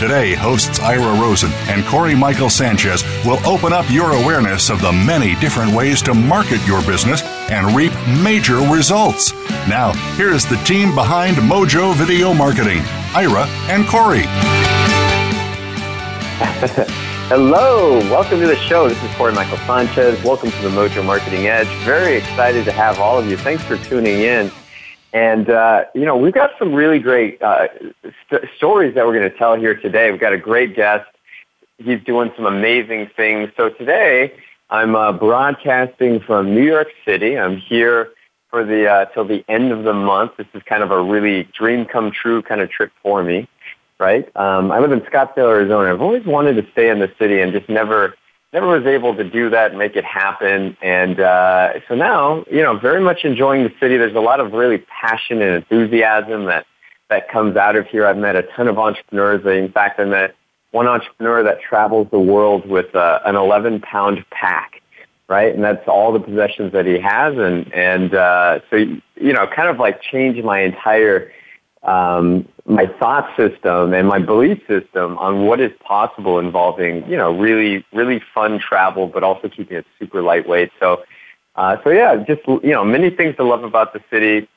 Today, hosts Ira Rosen and Corey Michael Sanchez will open up your awareness of the many different ways to market your business and reap major results. Now, here's the team behind Mojo Video Marketing Ira and Corey. Hello, welcome to the show. This is Corey Michael Sanchez. Welcome to the Mojo Marketing Edge. Very excited to have all of you. Thanks for tuning in. And, uh, you know, we've got some really great uh, st- stories that we're going to tell here today. We've got a great guest. He's doing some amazing things. So today, I'm uh, broadcasting from New York City. I'm here for the uh, till the end of the month. This is kind of a really dream come true kind of trip for me, right? Um, I live in Scottsdale, Arizona. I've always wanted to stay in the city and just never never was able to do that and make it happen. And uh, so now, you know, very much enjoying the city. There's a lot of really passion and enthusiasm that that comes out of here. I've met a ton of entrepreneurs. In fact, I met one entrepreneur that travels the world with uh, an 11 pound pack, right? And that's all the possessions that he has. And and uh, so you know, kind of like changed my entire um, my thought system and my belief system on what is possible involving, you know, really, really fun travel, but also keeping it super lightweight. So, uh, so yeah, just, you know, many things to love about the city,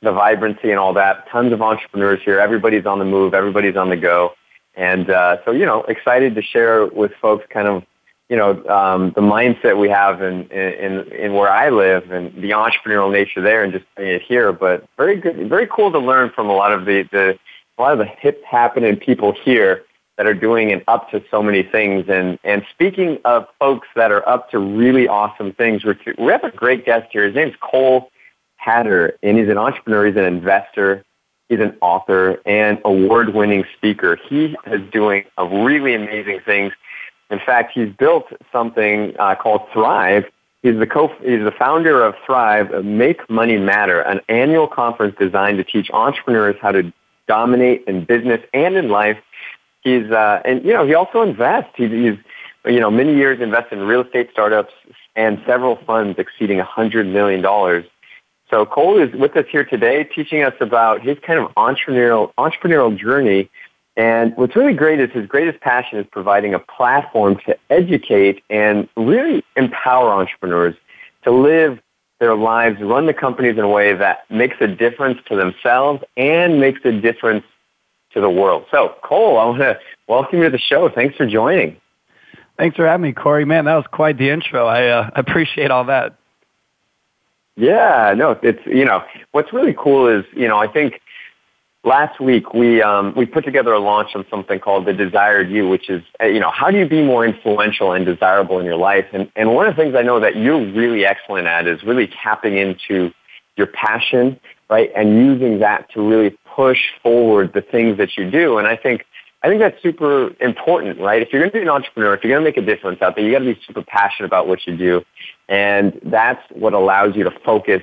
the vibrancy and all that. Tons of entrepreneurs here. Everybody's on the move. Everybody's on the go. And, uh, so, you know, excited to share with folks kind of you know, um, the mindset we have in, in, in where I live and the entrepreneurial nature there and just bringing it here. But very good, very cool to learn from a lot of the, the a lot of the hip happening people here that are doing and up to so many things. And, and speaking of folks that are up to really awesome things, we're, we have a great guest here. His name's Cole Hatter, and he's an entrepreneur, he's an investor, he's an author, and award-winning speaker. He is doing a really amazing things in fact, he's built something uh, called Thrive. He's the co- he's the founder of Thrive, Make Money Matter, an annual conference designed to teach entrepreneurs how to dominate in business and in life. He's uh, and you know he also invests. He, he's you know many years invested in real estate startups and several funds exceeding a hundred million dollars. So Cole is with us here today, teaching us about his kind of entrepreneurial entrepreneurial journey and what's really great is his greatest passion is providing a platform to educate and really empower entrepreneurs to live their lives, run the companies in a way that makes a difference to themselves and makes a difference to the world. So, Cole, I want to welcome you to the show. Thanks for joining. Thanks for having me, Corey. Man, that was quite the intro. I uh, appreciate all that. Yeah, no, it's you know what's really cool is you know I think last week we um, we put together a launch on something called the Desired You, which is uh, you know how do you be more influential and desirable in your life? And and one of the things I know that you're really excellent at is really tapping into your passion, right, and using that to really push forward the things that you do. And I think. I think that's super important, right? If you're going to be an entrepreneur, if you're going to make a difference out there, you got to be super passionate about what you do. And that's what allows you to focus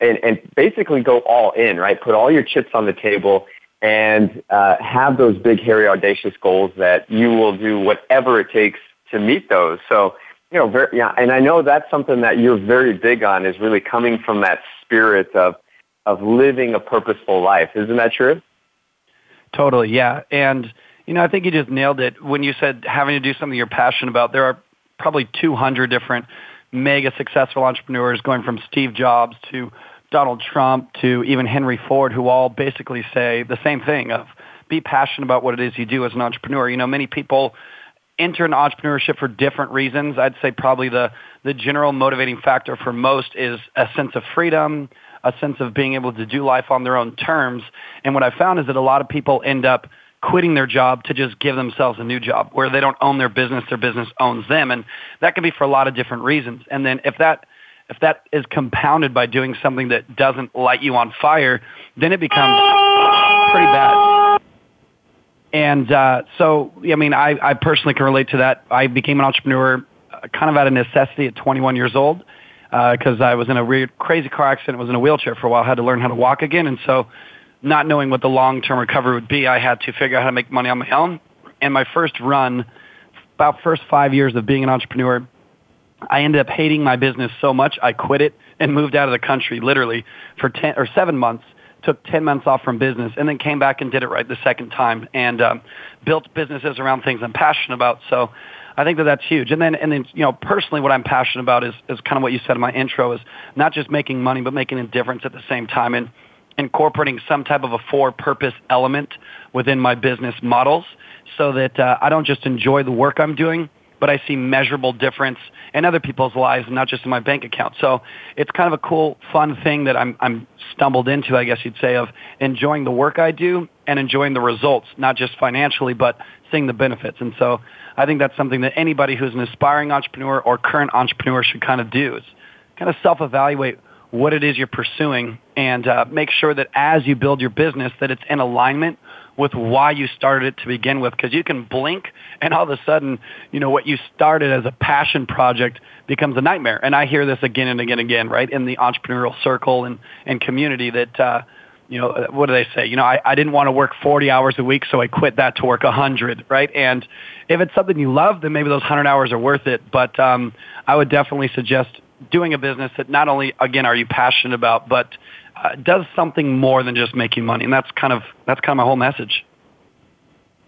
and, and basically go all in, right? Put all your chips on the table and uh, have those big, hairy, audacious goals that you will do whatever it takes to meet those. So, you know, very, yeah, and I know that's something that you're very big on is really coming from that spirit of of living a purposeful life. Isn't that true? Totally, yeah. And you know, I think you just nailed it when you said having to do something you're passionate about. There are probably 200 different mega successful entrepreneurs going from Steve Jobs to Donald Trump to even Henry Ford, who all basically say the same thing of be passionate about what it is you do as an entrepreneur. You know, many people enter into entrepreneurship for different reasons. I'd say probably the, the general motivating factor for most is a sense of freedom, a sense of being able to do life on their own terms. And what I found is that a lot of people end up quitting their job to just give themselves a new job where they don't own their business, their business owns them. And that can be for a lot of different reasons. And then if that if that is compounded by doing something that doesn't light you on fire, then it becomes pretty bad. And uh, so, I mean, I, I personally can relate to that. I became an entrepreneur uh, kind of out of necessity at 21 years old because uh, I was in a weird, crazy car accident, was in a wheelchair for a while, had to learn how to walk again. And so not knowing what the long-term recovery would be, I had to figure out how to make money on my own. And my first run, about first five years of being an entrepreneur, I ended up hating my business so much I quit it and moved out of the country literally for 10 or 7 months took 10 months off from business and then came back and did it right the second time and um, built businesses around things I'm passionate about. So I think that that's huge. And then, and then, you know, personally, what I'm passionate about is, is kind of what you said in my intro is not just making money, but making a difference at the same time. And incorporating some type of a for purpose element within my business models so that uh, I don't just enjoy the work I'm doing, but I see measurable difference in other people's lives and not just in my bank account. So it's kind of a cool, fun thing that I'm, I'm stumbled into, I guess you'd say, of enjoying the work I do and enjoying the results, not just financially, but seeing the benefits. And so I think that's something that anybody who's an aspiring entrepreneur or current entrepreneur should kind of do is kind of self-evaluate what it is you're pursuing and uh, make sure that as you build your business that it's in alignment with why you started it to begin with because you can blink and all of a sudden you know what you started as a passion project becomes a nightmare. And i hear this again and again and again right in the entrepreneurial circle and, and community that uh, you know what do they say? You know I, I didn't want to work 40 hours a week so i quit that to work 100 right? And if it's something you love then maybe those 100 hours are worth it. But um, i would definitely suggest doing a business that not only again are you passionate about, but uh, does something more than just making money, and that's kind of that's kind of my whole message.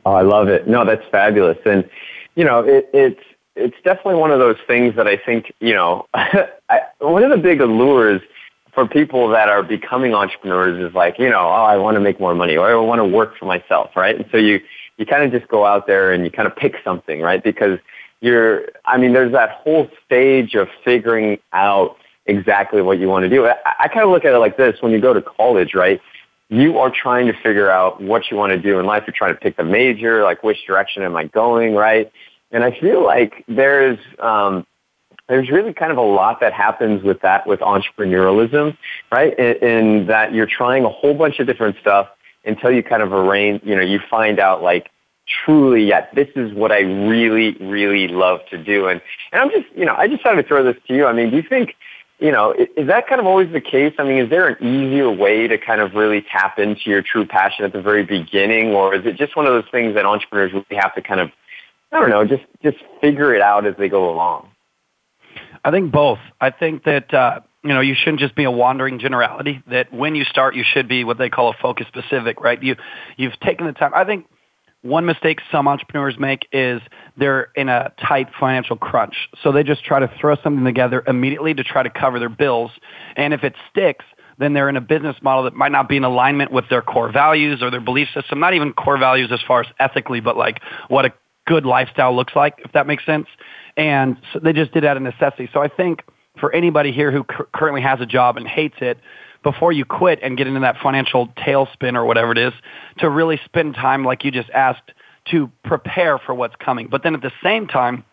Oh, I love it. No, that's fabulous, and you know it, it's it's definitely one of those things that I think you know I, one of the big allures for people that are becoming entrepreneurs is like you know oh I want to make more money or I want to work for myself, right? And so you you kind of just go out there and you kind of pick something, right? Because you're, I mean, there's that whole stage of figuring out exactly what you want to do. I, I kind of look at it like this when you go to college, right? You are trying to figure out what you want to do in life. You're trying to pick the major, like which direction am I going, right? And I feel like there's, um, there's really kind of a lot that happens with that with entrepreneurialism, right? In, in that you're trying a whole bunch of different stuff until you kind of arrange, you know, you find out like truly, yeah, this is what I really, really love to do. And, and I'm just, you know, I just wanted to throw this to you. I mean, do you think, you know, is that kind of always the case? I mean, is there an easier way to kind of really tap into your true passion at the very beginning, or is it just one of those things that entrepreneurs really have to kind of, I don't know, just just figure it out as they go along? I think both. I think that uh, you know you shouldn't just be a wandering generality. That when you start, you should be what they call a focus specific, right? You you've taken the time. I think one mistake some entrepreneurs make is they're in a tight financial crunch. So they just try to throw something together immediately to try to cover their bills. And if it sticks, then they're in a business model that might not be in alignment with their core values or their belief system, not even core values as far as ethically, but like what a good lifestyle looks like, if that makes sense. And so they just did out of necessity. So I think for anybody here who currently has a job and hates it, before you quit and get into that financial tailspin or whatever it is, to really spend time, like you just asked, to prepare for what's coming. But then at the same time,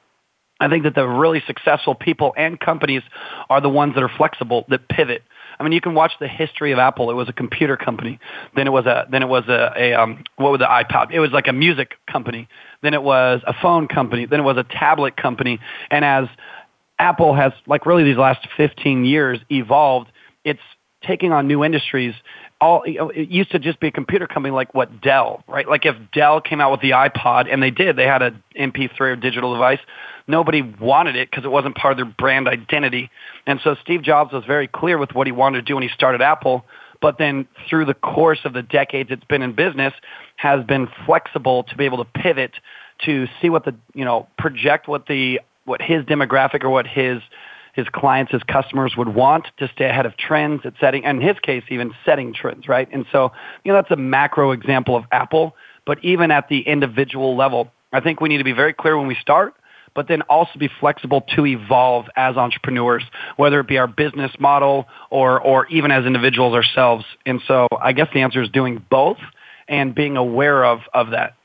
I think that the really successful people and companies are the ones that are flexible, that pivot. I mean, you can watch the history of Apple. It was a computer company. Then it was a then it was a, a um, what was the iPod? It was like a music company. Then it was a phone company. Then it was a tablet company. And as Apple has, like really these last 15 years, evolved, it's taking on new industries. All it used to just be a computer company like what Dell, right? Like if Dell came out with the iPod, and they did, they had an MP3 or digital device. Nobody wanted it because it wasn't part of their brand identity. And so Steve Jobs was very clear with what he wanted to do when he started Apple. But then through the course of the decades it's been in business, has been flexible to be able to pivot to see what the you know project what the what his demographic or what his his clients, his customers would want to stay ahead of trends at setting, and in his case, even setting trends, right? And so, you know, that's a macro example of Apple, but even at the individual level, I think we need to be very clear when we start, but then also be flexible to evolve as entrepreneurs, whether it be our business model or, or even as individuals ourselves. And so I guess the answer is doing both and being aware of, of that.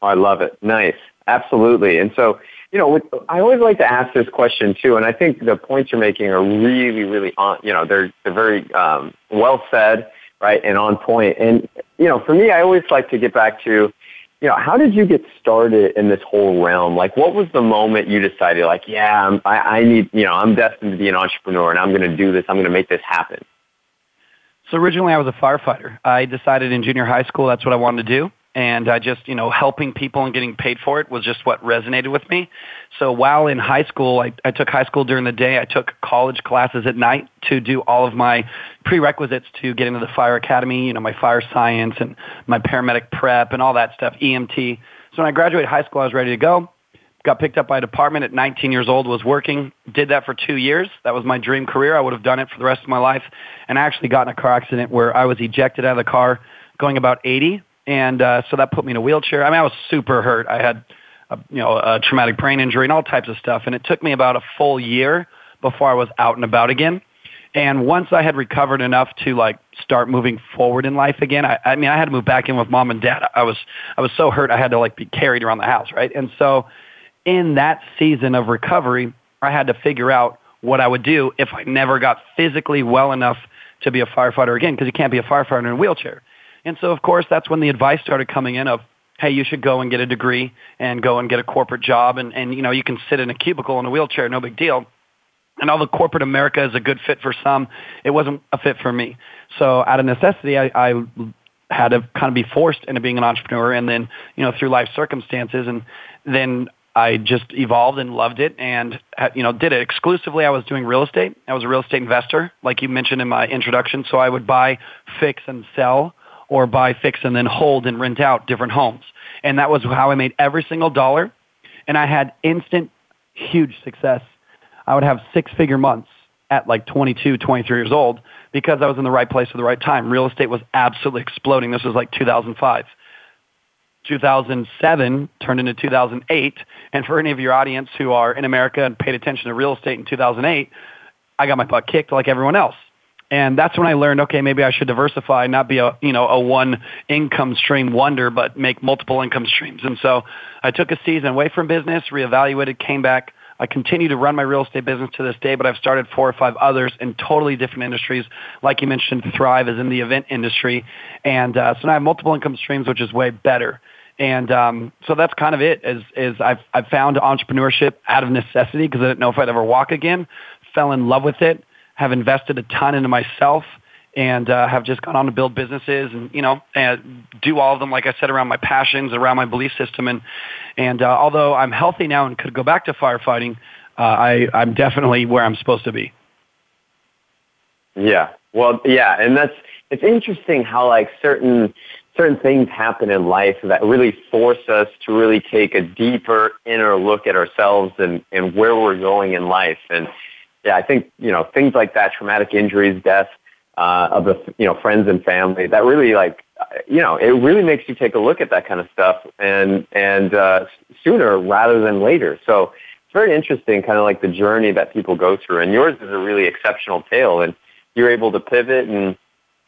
I love it. Nice. Absolutely. And so, you know, I always like to ask this question too, and I think the points you're making are really, really on, you know, they're, they're very um, well said, right, and on point. And, you know, for me, I always like to get back to, you know, how did you get started in this whole realm? Like, what was the moment you decided, like, yeah, I'm, I, I need, you know, I'm destined to be an entrepreneur and I'm going to do this, I'm going to make this happen? So originally I was a firefighter. I decided in junior high school that's what I wanted to do and I just, you know, helping people and getting paid for it was just what resonated with me. So while in high school, I, I took high school during the day. I took college classes at night to do all of my prerequisites to get into the fire academy, you know, my fire science and my paramedic prep and all that stuff, EMT. So when I graduated high school, I was ready to go. Got picked up by a department at 19 years old, was working, did that for two years. That was my dream career. I would have done it for the rest of my life. And I actually got in a car accident where I was ejected out of the car going about 80 and uh, so that put me in a wheelchair. I mean, I was super hurt. I had, a, you know, a traumatic brain injury and all types of stuff, and it took me about a full year before I was out and about again. And once I had recovered enough to like start moving forward in life again, I, I mean, I had to move back in with mom and dad. I was, I was so hurt. I had to like be carried around the house, right? And so, in that season of recovery, I had to figure out what I would do if I never got physically well enough to be a firefighter again, because you can't be a firefighter in a wheelchair. And so, of course, that's when the advice started coming in of, hey, you should go and get a degree and go and get a corporate job. And, and you know, you can sit in a cubicle in a wheelchair, no big deal. And although corporate America is a good fit for some, it wasn't a fit for me. So out of necessity, I, I had to kind of be forced into being an entrepreneur and then, you know, through life circumstances. And then I just evolved and loved it and, you know, did it exclusively. I was doing real estate. I was a real estate investor, like you mentioned in my introduction. So I would buy, fix, and sell or buy, fix, and then hold and rent out different homes. And that was how I made every single dollar. And I had instant, huge success. I would have six figure months at like 22, 23 years old because I was in the right place at the right time. Real estate was absolutely exploding. This was like 2005. 2007 turned into 2008. And for any of your audience who are in America and paid attention to real estate in 2008, I got my butt kicked like everyone else. And that's when I learned, okay, maybe I should diversify, not be a, you know, a one income stream wonder, but make multiple income streams. And so I took a season away from business, reevaluated, came back. I continue to run my real estate business to this day, but I've started four or five others in totally different industries. Like you mentioned, Thrive is in the event industry. And uh, so now I have multiple income streams, which is way better. And um, so that's kind of it. Is is I've I've found entrepreneurship out of necessity because I didn't know if I'd ever walk again. Fell in love with it have invested a ton into myself and uh, have just gone on to build businesses and you know and do all of them like I said around my passions around my belief system. And and uh, although I'm healthy now and could go back to firefighting uh, I I'm definitely where I'm supposed to be. Yeah. Well yeah. And that's it's interesting how like certain certain things happen in life that really force us to really take a deeper inner look at ourselves and and where we're going in life. And yeah, I think you know things like that, traumatic injuries, death uh, of the you know friends and family. That really like you know it really makes you take a look at that kind of stuff and and uh, sooner rather than later. So it's very interesting, kind of like the journey that people go through. And yours is a really exceptional tale, and you're able to pivot and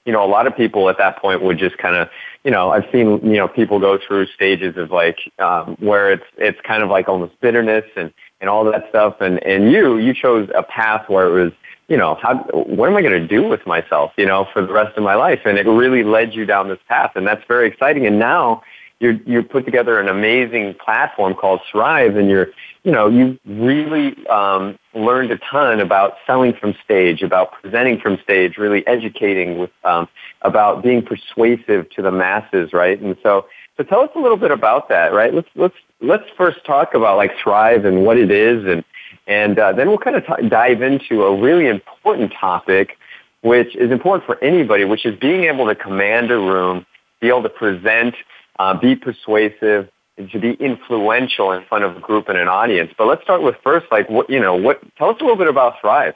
you know, a lot of people at that point would just kind of, you know, I've seen, you know, people go through stages of like, um, where it's, it's kind of like almost bitterness and, and all that stuff. And, and you, you chose a path where it was, you know, how, what am I going to do with myself, you know, for the rest of my life? And it really led you down this path. And that's very exciting. And now you're, you put together an amazing platform called Thrive and you're, you know, you really um, learned a ton about selling from stage, about presenting from stage, really educating with, um, about being persuasive to the masses, right? And so, so tell us a little bit about that, right? Let's, let's, let's first talk about like Thrive and what it is and, and uh, then we'll kind of t- dive into a really important topic, which is important for anybody, which is being able to command a room, be able to present uh, be persuasive, and to be influential in front of a group and an audience. But let's start with first, like what you know, what tell us a little bit about Thrive.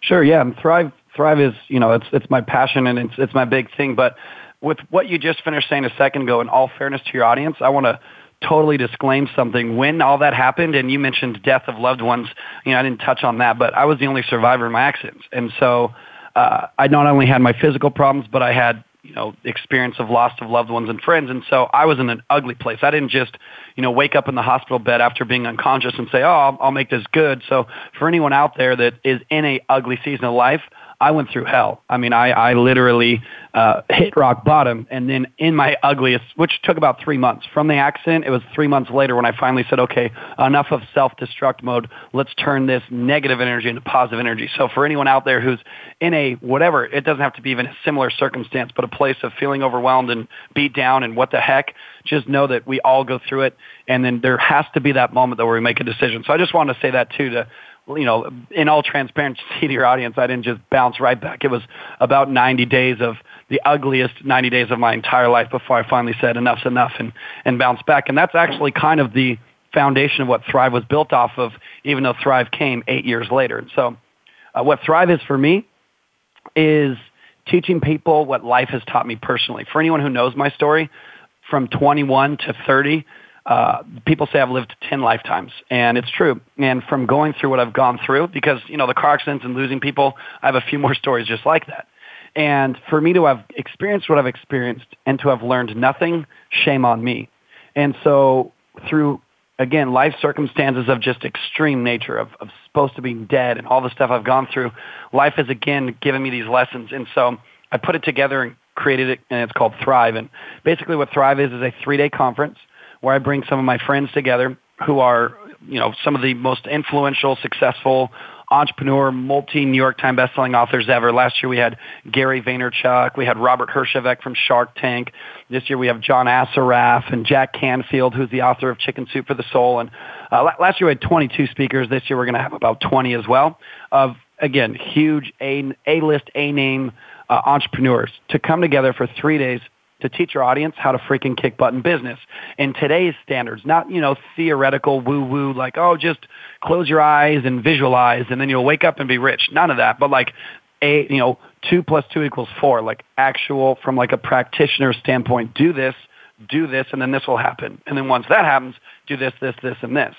Sure, yeah, and Thrive Thrive is you know it's it's my passion and it's it's my big thing. But with what you just finished saying a second ago, in all fairness to your audience, I want to totally disclaim something. When all that happened, and you mentioned death of loved ones, you know, I didn't touch on that, but I was the only survivor in my accidents. And so uh, I not only had my physical problems, but I had you know experience of loss of loved ones and friends and so i was in an ugly place i didn't just you know wake up in the hospital bed after being unconscious and say oh i'll, I'll make this good so for anyone out there that is in a ugly season of life I went through hell. I mean, I, I literally uh, hit rock bottom, and then in my ugliest, which took about three months from the accident, it was three months later when I finally said, okay, enough of self-destruct mode. Let's turn this negative energy into positive energy. So for anyone out there who's in a whatever, it doesn't have to be even a similar circumstance, but a place of feeling overwhelmed and beat down and what the heck, just know that we all go through it, and then there has to be that moment that where we make a decision. So I just want to say that too to you know, in all transparency to your audience, I didn't just bounce right back. It was about 90 days of the ugliest 90 days of my entire life before I finally said enough's enough and, and bounced back. And that's actually kind of the foundation of what Thrive was built off of, even though Thrive came eight years later. And so uh, what Thrive is for me is teaching people what life has taught me personally. For anyone who knows my story, from 21 to 30, uh, people say I've lived 10 lifetimes, and it's true. And from going through what I've gone through, because, you know, the car accidents and losing people, I have a few more stories just like that. And for me to have experienced what I've experienced and to have learned nothing, shame on me. And so through, again, life circumstances of just extreme nature, of, of supposed to be dead and all the stuff I've gone through, life has again given me these lessons. And so I put it together and created it, and it's called Thrive. And basically what Thrive is is a three-day conference where I bring some of my friends together who are, you know, some of the most influential, successful entrepreneur, multi New York Times bestselling authors ever. Last year we had Gary Vaynerchuk, we had Robert Herjavec from Shark Tank. This year we have John Assaraf and Jack Canfield, who's the author of Chicken Soup for the Soul. And uh, last year we had 22 speakers. This year we're going to have about 20 as well. Of again, huge A A-list, A-name uh, entrepreneurs to come together for three days to teach your audience how to freaking kick butt in business in today's standards, not, you know, theoretical woo woo, like, oh, just close your eyes and visualize and then you'll wake up and be rich. None of that, but like a, you know, two plus two equals four, like actual from like a practitioner standpoint, do this, do this, and then this will happen. And then once that happens, do this, this, this, and this.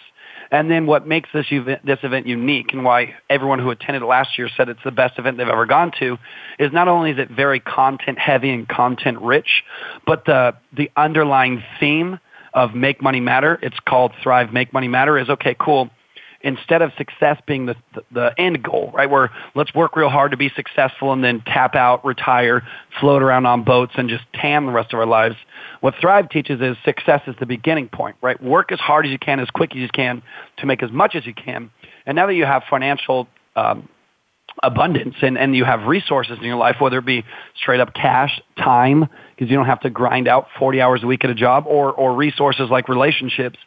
And then what makes this event, this event unique and why everyone who attended last year said it's the best event they've ever gone to is not only is it very content heavy and content rich, but the, the underlying theme of make money matter, it's called Thrive Make Money Matter, is okay, cool instead of success being the, the, the end goal, right? Where let's work real hard to be successful and then tap out, retire, float around on boats and just tan the rest of our lives. What Thrive teaches is success is the beginning point, right? Work as hard as you can, as quick as you can to make as much as you can. And now that you have financial um, abundance and, and you have resources in your life, whether it be straight up cash, time, because you don't have to grind out 40 hours a week at a job, or, or resources like relationships,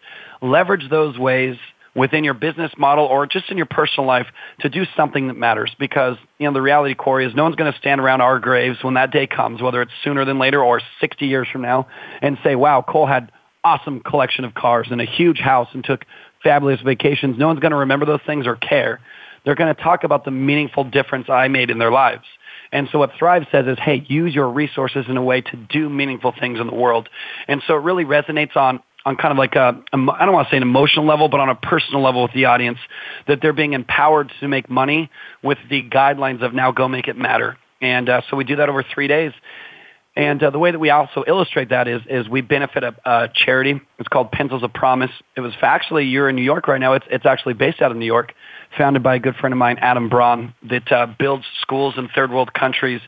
leverage those ways within your business model or just in your personal life to do something that matters. Because you know the reality Corey is no one's going to stand around our graves when that day comes whether it's sooner than later or 60 years from now and say wow Cole had awesome collection of cars and a huge house and took fabulous vacations. No one's going to remember those things or care. They're going to talk about the meaningful difference I made in their lives. And so what Thrive says is, hey, use your resources in a way to do meaningful things in the world. And so it really resonates on on kind of like a, I don't want to say an emotional level, but on a personal level with the audience, that they're being empowered to make money with the guidelines of now go make it matter. And uh, so we do that over three days. And uh, the way that we also illustrate that is, is we benefit a, a charity. It's called Pencils of Promise. It was actually, you're in New York right now. It's, it's actually based out of New York, founded by a good friend of mine, Adam Braun, that uh, builds schools in third world countries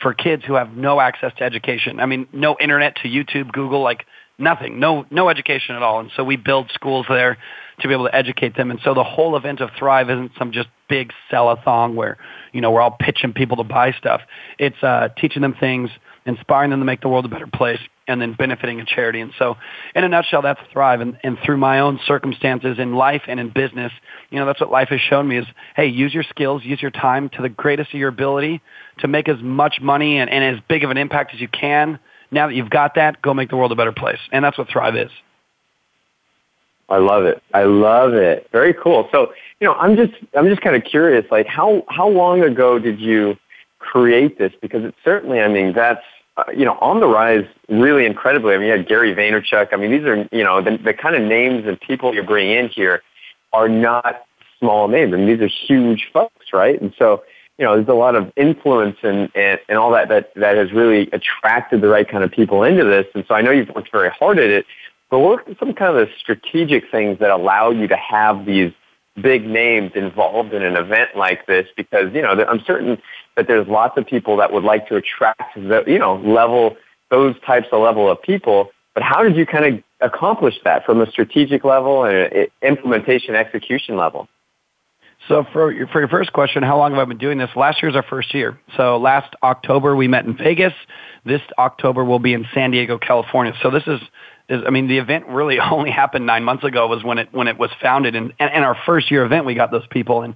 for kids who have no access to education. I mean, no internet to YouTube, Google, like nothing, no no education at all. And so we build schools there to be able to educate them. And so the whole event of Thrive isn't some just big sell-a-thon where you know we're all pitching people to buy stuff. It's uh, teaching them things, inspiring them to make the world a better place, and then benefiting a charity. And so, in a nutshell, that's Thrive. And, and through my own circumstances in life and in business, you know, that's what life has shown me is, hey, use your skills, use your time to the greatest of your ability to make as much money and, and as big of an impact as you can now that you've got that, go make the world a better place. And that's what Thrive is. I love it. I love it. Very cool. So, you know, I'm just I'm just kind of curious like how how long ago did you create this because it's certainly I mean that's uh, you know, on the rise really incredibly. I mean, you had Gary Vaynerchuk. I mean, these are, you know, the, the kind of names and people you're bringing in here are not small names. I mean, these are huge folks, right? And so, you know, there's a lot of influence and, and, and all that, that that has really attracted the right kind of people into this. And so I know you've worked very hard at it, but what are some kind of the strategic things that allow you to have these big names involved in an event like this? Because, you know, I'm certain that there's lots of people that would like to attract the, you know, level, those types of level of people. But how did you kind of accomplish that from a strategic level and implementation execution level? So for your, for your first question, how long have I been doing this? Last year is our first year. So last October we met in Vegas. This October we'll be in San Diego, California. So this is, is I mean, the event really only happened nine months ago was when it when it was founded, and and, and our first year event we got those people and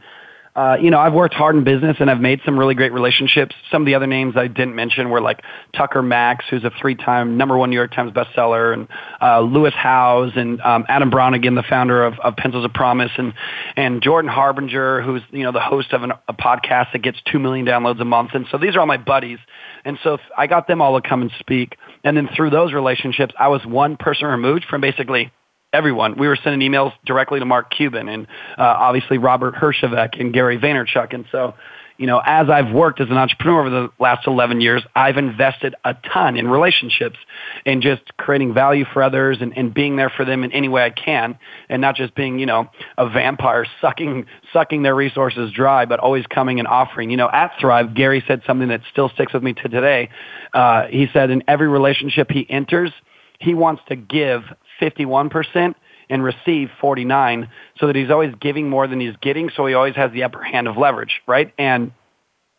uh, you know, I've worked hard in business and I've made some really great relationships. Some of the other names I didn't mention were like Tucker Max, who's a three-time number one New York Times bestseller, and uh, Lewis Howes and um, Adam Bronigan, the founder of, of Pencils of Promise, and and Jordan Harbinger, who's you know the host of an, a podcast that gets two million downloads a month. And so these are all my buddies. And so I got them all to come and speak. And then through those relationships, I was one person removed from basically everyone. We were sending emails directly to Mark Cuban and uh, obviously Robert Herjavec and Gary Vaynerchuk. And so, you know, as I've worked as an entrepreneur over the last 11 years, I've invested a ton in relationships and just creating value for others and, and being there for them in any way I can and not just being, you know, a vampire sucking, sucking their resources dry, but always coming and offering. You know, at Thrive, Gary said something that still sticks with me to today. Uh, he said in every relationship he enters, he wants to give 51% and receive 49 so that he's always giving more than he's getting so he always has the upper hand of leverage right and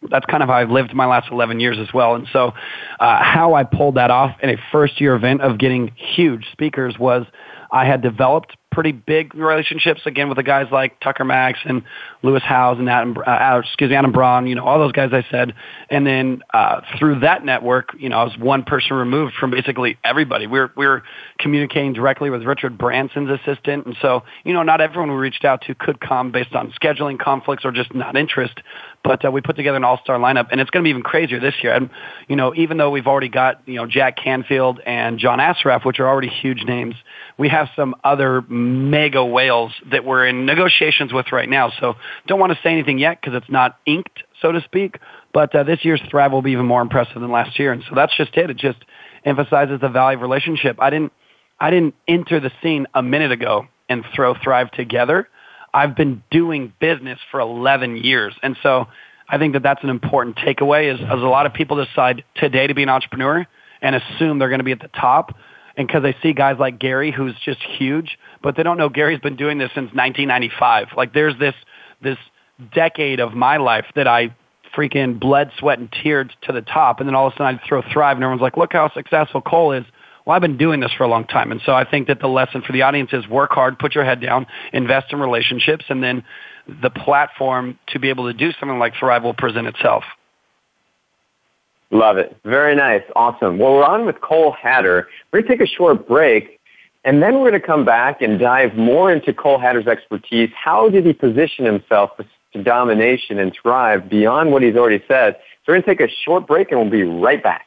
that's kind of how I've lived my last 11 years as well. And so, uh, how I pulled that off in a first year event of getting huge speakers was I had developed pretty big relationships again with the guys like Tucker Max and Lewis Howes and Adam, uh, excuse me, Adam Braun, you know, all those guys I said. And then uh, through that network, you know, I was one person removed from basically everybody. We were, we were communicating directly with Richard Branson's assistant. And so, you know, not everyone we reached out to could come based on scheduling conflicts or just not interest. But uh, we put together an all-star lineup, and it's going to be even crazier this year. And you know, even though we've already got you know Jack Canfield and John Assaraf, which are already huge names, we have some other mega whales that we're in negotiations with right now. So don't want to say anything yet because it's not inked, so to speak. But uh, this year's Thrive will be even more impressive than last year, and so that's just it. It just emphasizes the value of relationship. I didn't, I didn't enter the scene a minute ago and throw Thrive together. I've been doing business for 11 years, and so I think that that's an important takeaway. Is, as a lot of people decide today to be an entrepreneur and assume they're going to be at the top and because they see guys like Gary, who's just huge, but they don't know Gary's been doing this since 1995. Like there's this this decade of my life that I freaking bled, sweat, and teared to the top, and then all of a sudden I throw Thrive, and everyone's like, "Look how successful Cole is." Well, I've been doing this for a long time, and so I think that the lesson for the audience is work hard, put your head down, invest in relationships, and then the platform to be able to do something like Thrive will present itself. Love it. Very nice. Awesome. Well, we're on with Cole Hatter. We're going to take a short break, and then we're going to come back and dive more into Cole Hatter's expertise. How did he position himself to domination and thrive beyond what he's already said? So we're going to take a short break, and we'll be right back.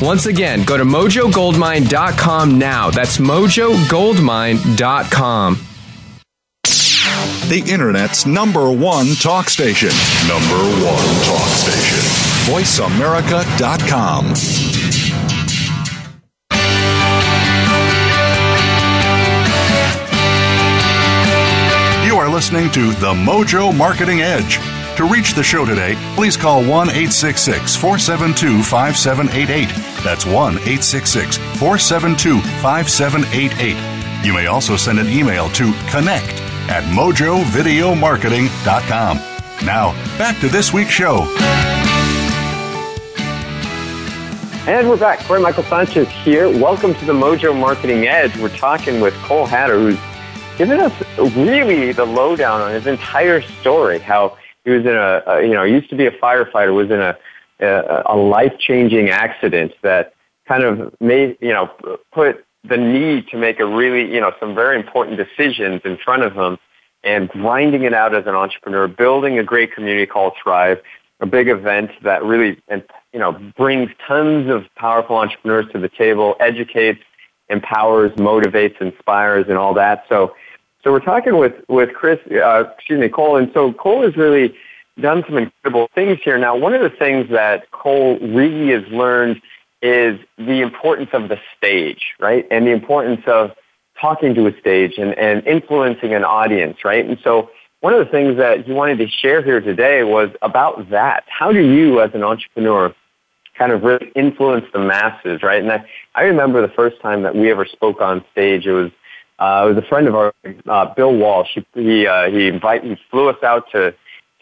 Once again, go to mojogoldmine.com now. That's mojogoldmine.com. The Internet's number one talk station. Number one talk station. VoiceAmerica.com. You are listening to The Mojo Marketing Edge. To reach the show today, please call 1 866 472 5788. That's 1 866 472 5788. You may also send an email to connect at mojovideomarketing.com. Now, back to this week's show. And we're back. Corey Michael Sanchez here. Welcome to the Mojo Marketing Edge. We're talking with Cole Hatter, who's given us really the lowdown on his entire story. How he was in a, a you know, used to be a firefighter, was in a a, a life changing accident that kind of made you know put the need to make a really you know some very important decisions in front of him and grinding it out as an entrepreneur, building a great community called Thrive, a big event that really and you know brings tons of powerful entrepreneurs to the table, educates, empowers, motivates, inspires, and all that. So so we're talking with with Chris, uh, excuse me, Cole, and so Cole has really done some incredible things here. Now, one of the things that Cole really has learned is the importance of the stage, right, and the importance of talking to a stage and, and influencing an audience, right, and so. One of the things that he wanted to share here today was about that. How do you, as an entrepreneur, kind of really influence the masses, right? And I, I remember the first time that we ever spoke on stage. It was uh, it was a friend of ours, uh, Bill Walsh. He he, uh, he invited, he flew us out to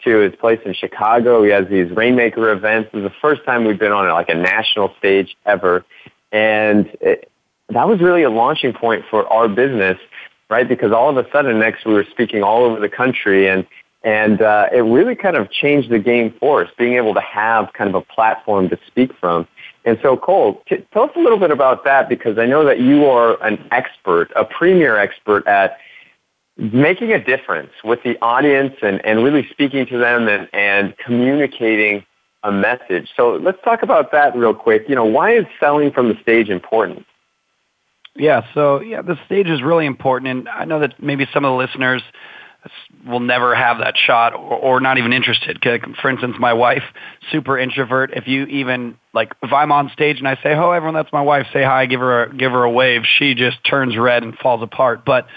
to his place in Chicago. He has these rainmaker events. It was the first time we've been on like a national stage ever, and it, that was really a launching point for our business, right? Because all of a sudden, next we were speaking all over the country, and and uh, it really kind of changed the game for us, being able to have kind of a platform to speak from. And so, Cole, t- tell us a little bit about that because I know that you are an expert, a premier expert at making a difference with the audience and, and really speaking to them and, and communicating a message. So let's talk about that real quick. You know, why is selling from the stage important? Yeah, so yeah, the stage is really important, and I know that maybe some of the listeners will never have that shot or, or not even interested. For instance, my wife, super introvert. If you even like, if I'm on stage and I say, "Oh, everyone, that's my wife," say hi, give her a, give her a wave. She just turns red and falls apart. But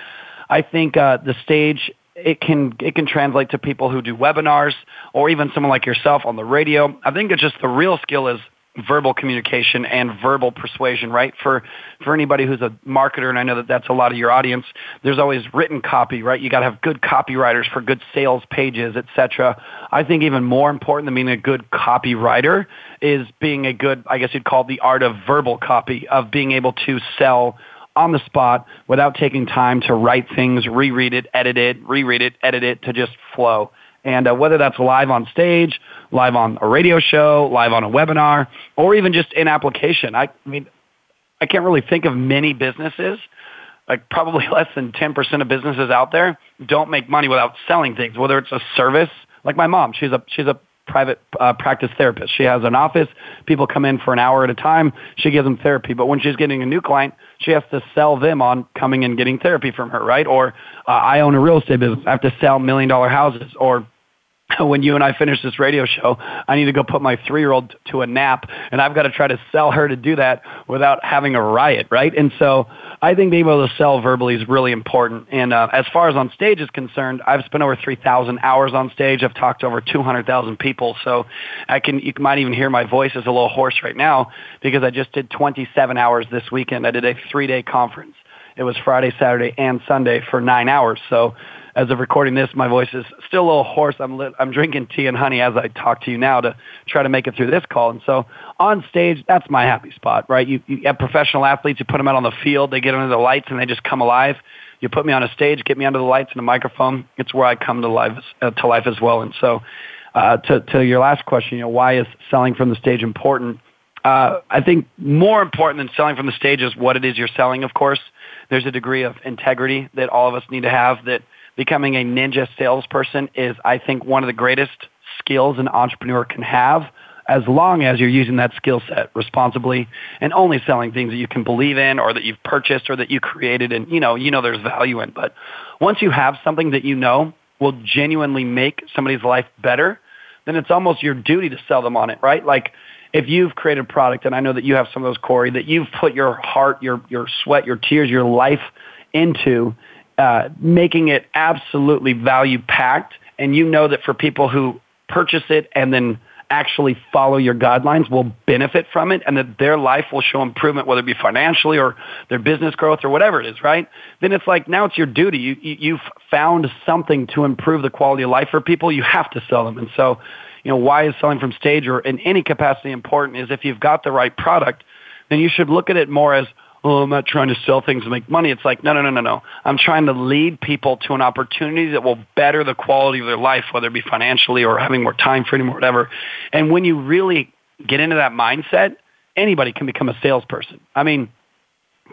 I think uh, the stage it can it can translate to people who do webinars or even someone like yourself on the radio. I think it's just the real skill is verbal communication and verbal persuasion, right? For for anybody who's a marketer, and I know that that's a lot of your audience. There's always written copy, right? You got to have good copywriters for good sales pages, etc. I think even more important than being a good copywriter is being a good, I guess you'd call it the art of verbal copy, of being able to sell on the spot without taking time to write things, reread it, edit it, reread it, edit it to just flow. And uh, whether that's live on stage, live on a radio show, live on a webinar, or even just in application, I, I mean, I can't really think of many businesses, like probably less than 10% of businesses out there don't make money without selling things, whether it's a service, like my mom, she's a, she's a private uh, practice therapist. She has an office. People come in for an hour at a time. She gives them therapy. But when she's getting a new client, she has to sell them on coming and getting therapy from her, right? Or uh, I own a real estate business. I have to sell million dollar houses. Or when you and I finish this radio show, I need to go put my three year old to a nap, and I've got to try to sell her to do that without having a riot, right? And so I think being able to sell verbally is really important. And uh, as far as on stage is concerned, I've spent over 3,000 hours on stage. I've talked to over 200,000 people. So I can, you might even hear my voice is a little hoarse right now because I just did 27 hours this weekend. I did a three day conference. It was Friday, Saturday, and Sunday for nine hours. So as of recording this, my voice is still a little hoarse. I'm lit, I'm drinking tea and honey as I talk to you now to try to make it through this call. And so on stage, that's my happy spot, right? You, you have professional athletes, you put them out on the field, they get under the lights and they just come alive. You put me on a stage, get me under the lights and a microphone. It's where I come to life, uh, to life as well. And so, uh, to, to your last question, you know, why is selling from the stage important? Uh, I think more important than selling from the stage is what it is you're selling, of course. There's a degree of integrity that all of us need to have that becoming a ninja salesperson is, I think, one of the greatest skills an entrepreneur can have as long as you're using that skill set responsibly and only selling things that you can believe in or that you've purchased or that you created. And you know you know there's value in but once you have something that you know will genuinely make somebody's life better then it's almost your duty to sell them on it right? Like if you've created a product and I know that you have some of those Corey that you've put your heart your your sweat your tears your life into uh, making it absolutely value packed. And you know that for people who purchase it and then actually follow your guidelines will benefit from it and that their life will show improvement, whether it be financially or their business growth or whatever it is, right? Then it's like now it's your duty. You, you've found something to improve the quality of life for people. You have to sell them. And so, you know, why is selling from stage or in any capacity important is if you've got the right product, then you should look at it more as, oh, I'm not trying to sell things to make money. It's like, no, no, no, no, no. I'm trying to lead people to an opportunity that will better the quality of their life, whether it be financially or having more time for freedom or whatever. And when you really get into that mindset, anybody can become a salesperson. I mean,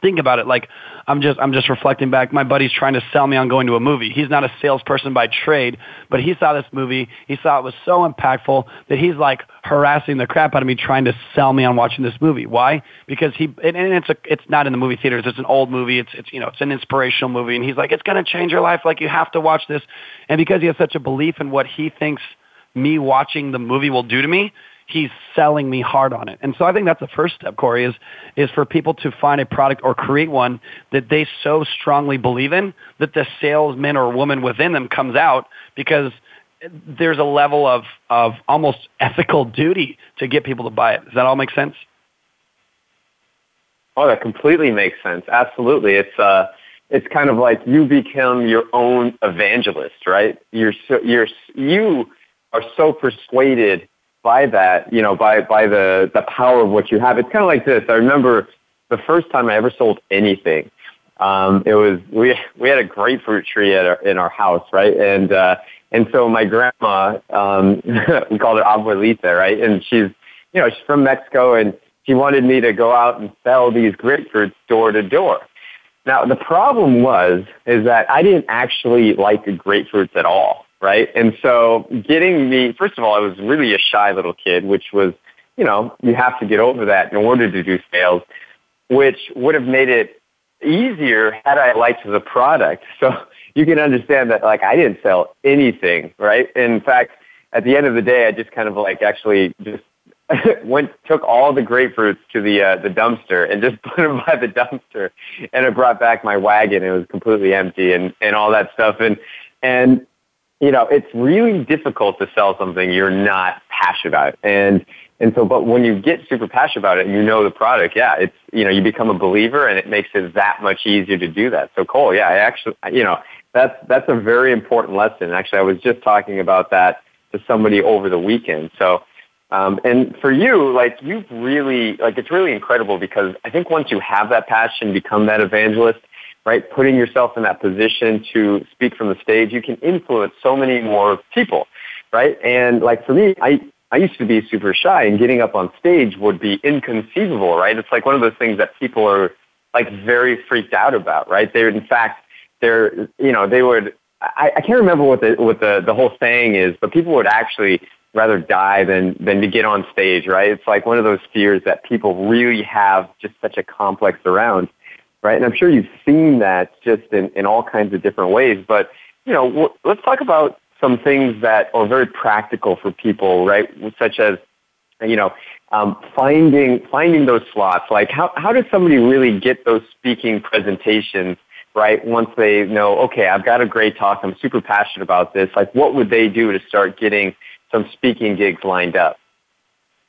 think about it like i'm just i'm just reflecting back. My buddy's trying to sell me on going to a movie. He's not a salesperson by trade but he saw this movie. He saw it was so impactful that he's like harassing the crap out of me trying to sell me on watching this movie. Why? Because he and, it's a it's not in the movie theaters. It's an old movie. It's it's you know it's an inspirational movie. And he's like it's going to change your life. Like you have to watch this. And because he has such a belief in what he thinks me watching the movie will do to me he's selling me hard on it. And so I think that's the first step, Corey, is is for people to find a product or create one that they so strongly believe in that the salesman or woman within them comes out because there's a level of of almost ethical duty to get people to buy it. Does that all make sense? Oh, that completely makes sense. Absolutely. It's uh it's kind of like you become your own evangelist, right? You're so, you're you are so persuaded by that, you know, by, by the, the power of what you have. It's kind of like this. I remember the first time I ever sold anything. Um, it was, we, we had a grapefruit tree at our, in our house, right? And, uh, and so my grandma, um, we called her abuelita, right? And she's, you know, she's from Mexico and she wanted me to go out and sell these grapefruits door to door. Now, the problem was, is that I didn't actually like grapefruits at all right? And so getting me, first of all, I was really a shy little kid, which was, you know, you have to get over that in order to do sales, which would have made it easier had I liked the product. So you can understand that, like, I didn't sell anything, right? In fact, at the end of the day, I just kind of like actually just went took all the grapefruits to the uh, the dumpster and just put them by the dumpster, and I brought back my wagon. It was completely empty and and all that stuff. And and you know, it's really difficult to sell something you're not passionate about. And, and so, but when you get super passionate about it and you know the product, yeah, it's, you know, you become a believer and it makes it that much easier to do that. So Cole, yeah, I actually, you know, that's, that's a very important lesson. Actually, I was just talking about that to somebody over the weekend. So, um, and for you, like you've really, like it's really incredible because I think once you have that passion, become that evangelist, right? Putting yourself in that position to speak from the stage, you can influence so many more people, right? And like for me, I, I used to be super shy and getting up on stage would be inconceivable, right? It's like one of those things that people are like very freaked out about, right? They're in fact, they're, you know, they would, I, I can't remember what the, what the, the whole saying is, but people would actually rather die than, than to get on stage, right? It's like one of those fears that people really have just such a complex around right? And I'm sure you've seen that just in, in all kinds of different ways. But, you know, w- let's talk about some things that are very practical for people, right? Such as, you know, um, finding finding those slots. Like, how how does somebody really get those speaking presentations? Right, once they know, okay, I've got a great talk, I'm super passionate about this, like what would they do to start getting some speaking gigs lined up?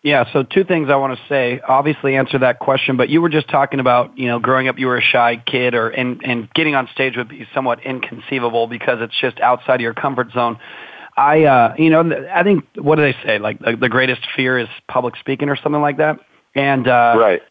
Yeah, so two things I want to say. Obviously, answer that question, but you were just talking about, you know, growing up, you were a shy kid, or and and getting on stage would be somewhat inconceivable because it's just outside of your comfort zone. I, uh, you know, I think what do they say? Like the, the greatest fear is public speaking, or something like that. And uh, right.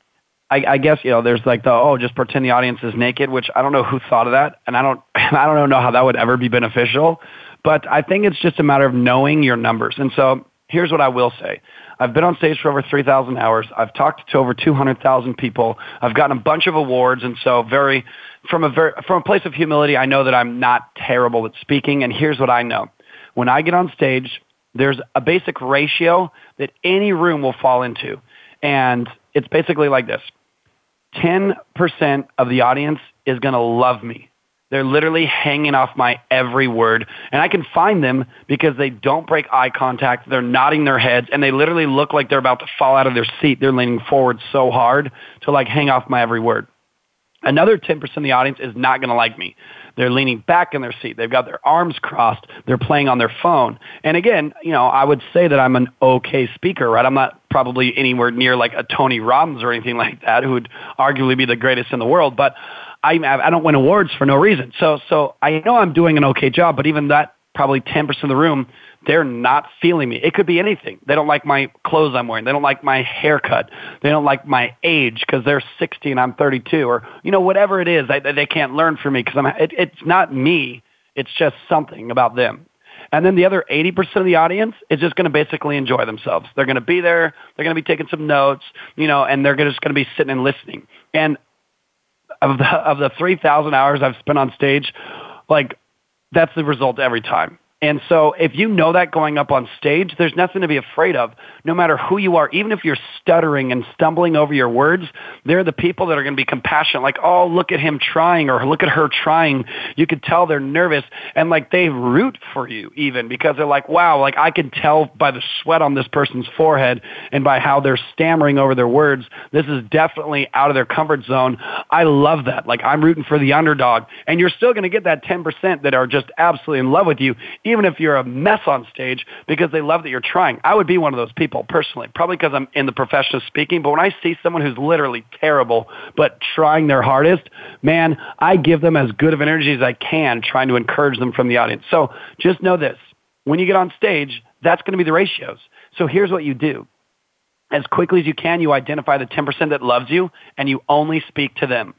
I, I guess you know, there's like the oh, just pretend the audience is naked, which I don't know who thought of that, and I don't, I don't know how that would ever be beneficial. But I think it's just a matter of knowing your numbers. And so here's what I will say. I've been on stage for over 3,000 hours. I've talked to over 200,000 people. I've gotten a bunch of awards, and so very from a very from a place of humility, I know that I'm not terrible at speaking. And here's what I know: when I get on stage, there's a basic ratio that any room will fall into, and it's basically like this: 10% of the audience is going to love me. They're literally hanging off my every word. And I can find them because they don't break eye contact. They're nodding their heads and they literally look like they're about to fall out of their seat. They're leaning forward so hard to like hang off my every word. Another 10% of the audience is not going to like me. They're leaning back in their seat. They've got their arms crossed. They're playing on their phone. And again, you know, I would say that I'm an okay speaker, right? I'm not probably anywhere near like a Tony Robbins or anything like that, who would arguably be the greatest in the world. But I I don't win awards for no reason. So so I know I'm doing an okay job, but even that probably 10% of the room, they're not feeling me. It could be anything. They don't like my clothes I'm wearing. They don't like my haircut. They don't like my age because they're 60 and I'm 32 or, you know, whatever it is, they, they can't learn from me because I'm, it, it's not me. It's just something about them. And then the other 80% of the audience is just going to basically enjoy themselves. They're going to be there. They're going to be taking some notes, you know, and they're just going to be sitting and listening. And of the of the 3,000 hours I've spent on stage, like that's the result every time. And so if you know that going up on stage, there's nothing to be afraid of. No matter who you are, even if you're stuttering and stumbling over your words, they're the people that are going to be compassionate. Like, oh, look at him trying or look at her trying. You could tell they're nervous and like they root for you even because they're like, wow, like I can tell by the sweat on this person's forehead and by how they're stammering over their words. This is definitely out of their comfort zone. I love that. Like I'm rooting for the underdog and you're still going to get that 10% that are just absolutely in love with you even if you're a mess on stage because they love that you're trying. I would be one of those people personally, probably because I'm in the profession of speaking. But when I see someone who's literally terrible but trying their hardest, man, I give them as good of energy as I can trying to encourage them from the audience. So just know this. When you get on stage, that's going to be the ratios. So here's what you do. As quickly as you can, you identify the 10% that loves you and you only speak to them.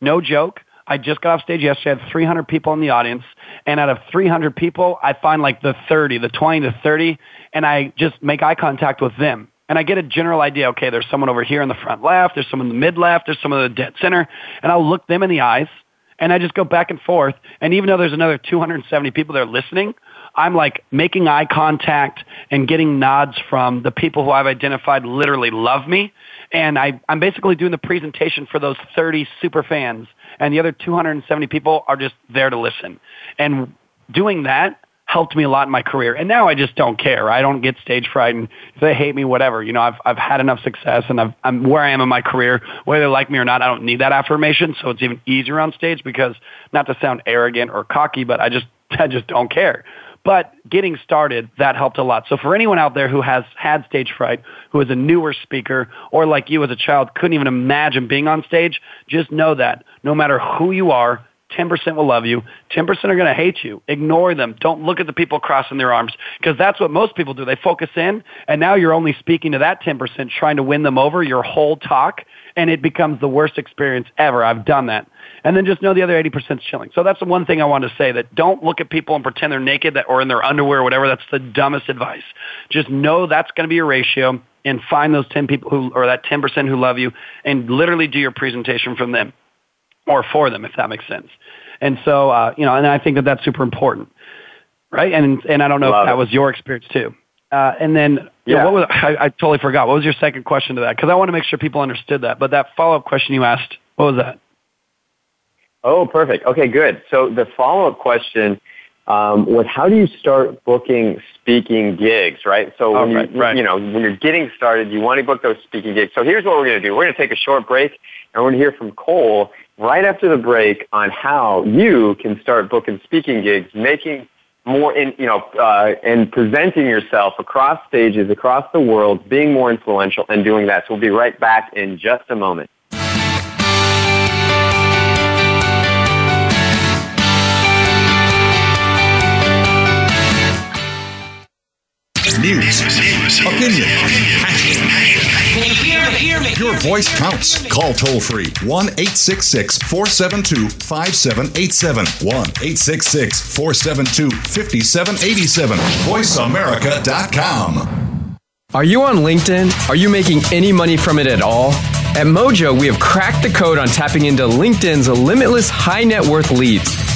No joke. I just got off stage yesterday. I had 300 people in the audience, and out of 300 people, I find like the 30, the 20 to 30, and I just make eye contact with them. And I get a general idea, okay, there's someone over here in the front left, there's someone in the mid left, there's someone in the dead center, and I'll look them in the eyes, and I just go back and forth. And even though there's another 270 people there listening, I'm like making eye contact and getting nods from the people who I've identified literally love me. And I, I'm basically doing the presentation for those 30 super fans and the other 270 people are just there to listen. And doing that helped me a lot in my career. And now I just don't care. I don't get stage fright and if they hate me, whatever. You know, I've, I've had enough success and I've, I'm where I am in my career, whether they like me or not, I don't need that affirmation. So it's even easier on stage because not to sound arrogant or cocky, but I just, I just don't care. But getting started, that helped a lot. So for anyone out there who has had stage fright, who is a newer speaker, or like you as a child couldn't even imagine being on stage, just know that no matter who you are, 10% will love you. 10% are going to hate you. Ignore them. Don't look at the people crossing their arms because that's what most people do. They focus in and now you're only speaking to that 10% trying to win them over your whole talk and it becomes the worst experience ever. I've done that. And then just know the other 80% is chilling. So that's the one thing I want to say that don't look at people and pretend they're naked or in their underwear or whatever. That's the dumbest advice. Just know that's going to be your ratio and find those 10 people who, or that 10% who love you and literally do your presentation from them or for them, if that makes sense. And so, uh, you know, and I think that that's super important, right? And and I don't know Love if that it. was your experience too. Uh, and then, yeah, know, what was I, I totally forgot. What was your second question to that? Because I want to make sure people understood that. But that follow up question you asked, what was that? Oh, perfect. Okay, good. So the follow-up question um, was how do you start booking speaking gigs, right? So oh, when right, you, right. you know, when you're getting started, you want to book those speaking gigs. So here's what we're going to do. We're going to take a short break and we're going to hear from Cole right after the break on how you can start booking speaking gigs, making more in, you know, uh, and presenting yourself across stages, across the world, being more influential and doing that. So we'll be right back in just a moment. News, opinion, your voice counts. Call toll free 1 866 472 5787. 1 866 472 5787. VoiceAmerica.com. Are you on LinkedIn? Are you making any money from it at all? At Mojo, we have cracked the code on tapping into LinkedIn's limitless high net worth leads.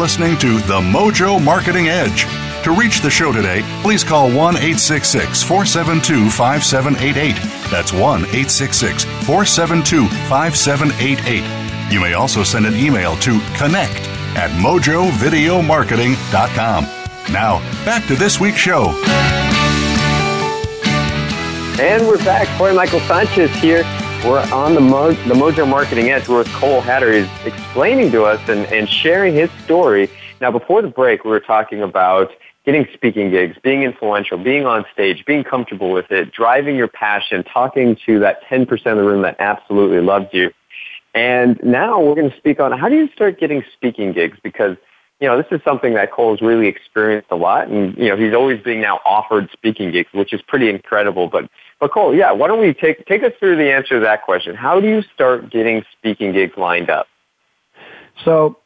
listening to The Mojo Marketing Edge. To reach the show today, please call 1 866 472 5788. That's 1 866 472 5788. You may also send an email to connect at mojovideomarketing.com. Now, back to this week's show. And we're back. Corey Michael Sanchez here. We're on the, Mo- the Mojo Marketing Edge where Cole Hatter is explaining to us and, and sharing his story. Now, before the break, we were talking about getting speaking gigs, being influential, being on stage, being comfortable with it, driving your passion, talking to that 10% of the room that absolutely loves you. And now we're going to speak on how do you start getting speaking gigs because you know, this is something that Cole's really experienced a lot, and you know, he's always being now offered speaking gigs, which is pretty incredible. But, but Cole, yeah, why don't we take take us through the answer to that question? How do you start getting speaking gigs lined up? So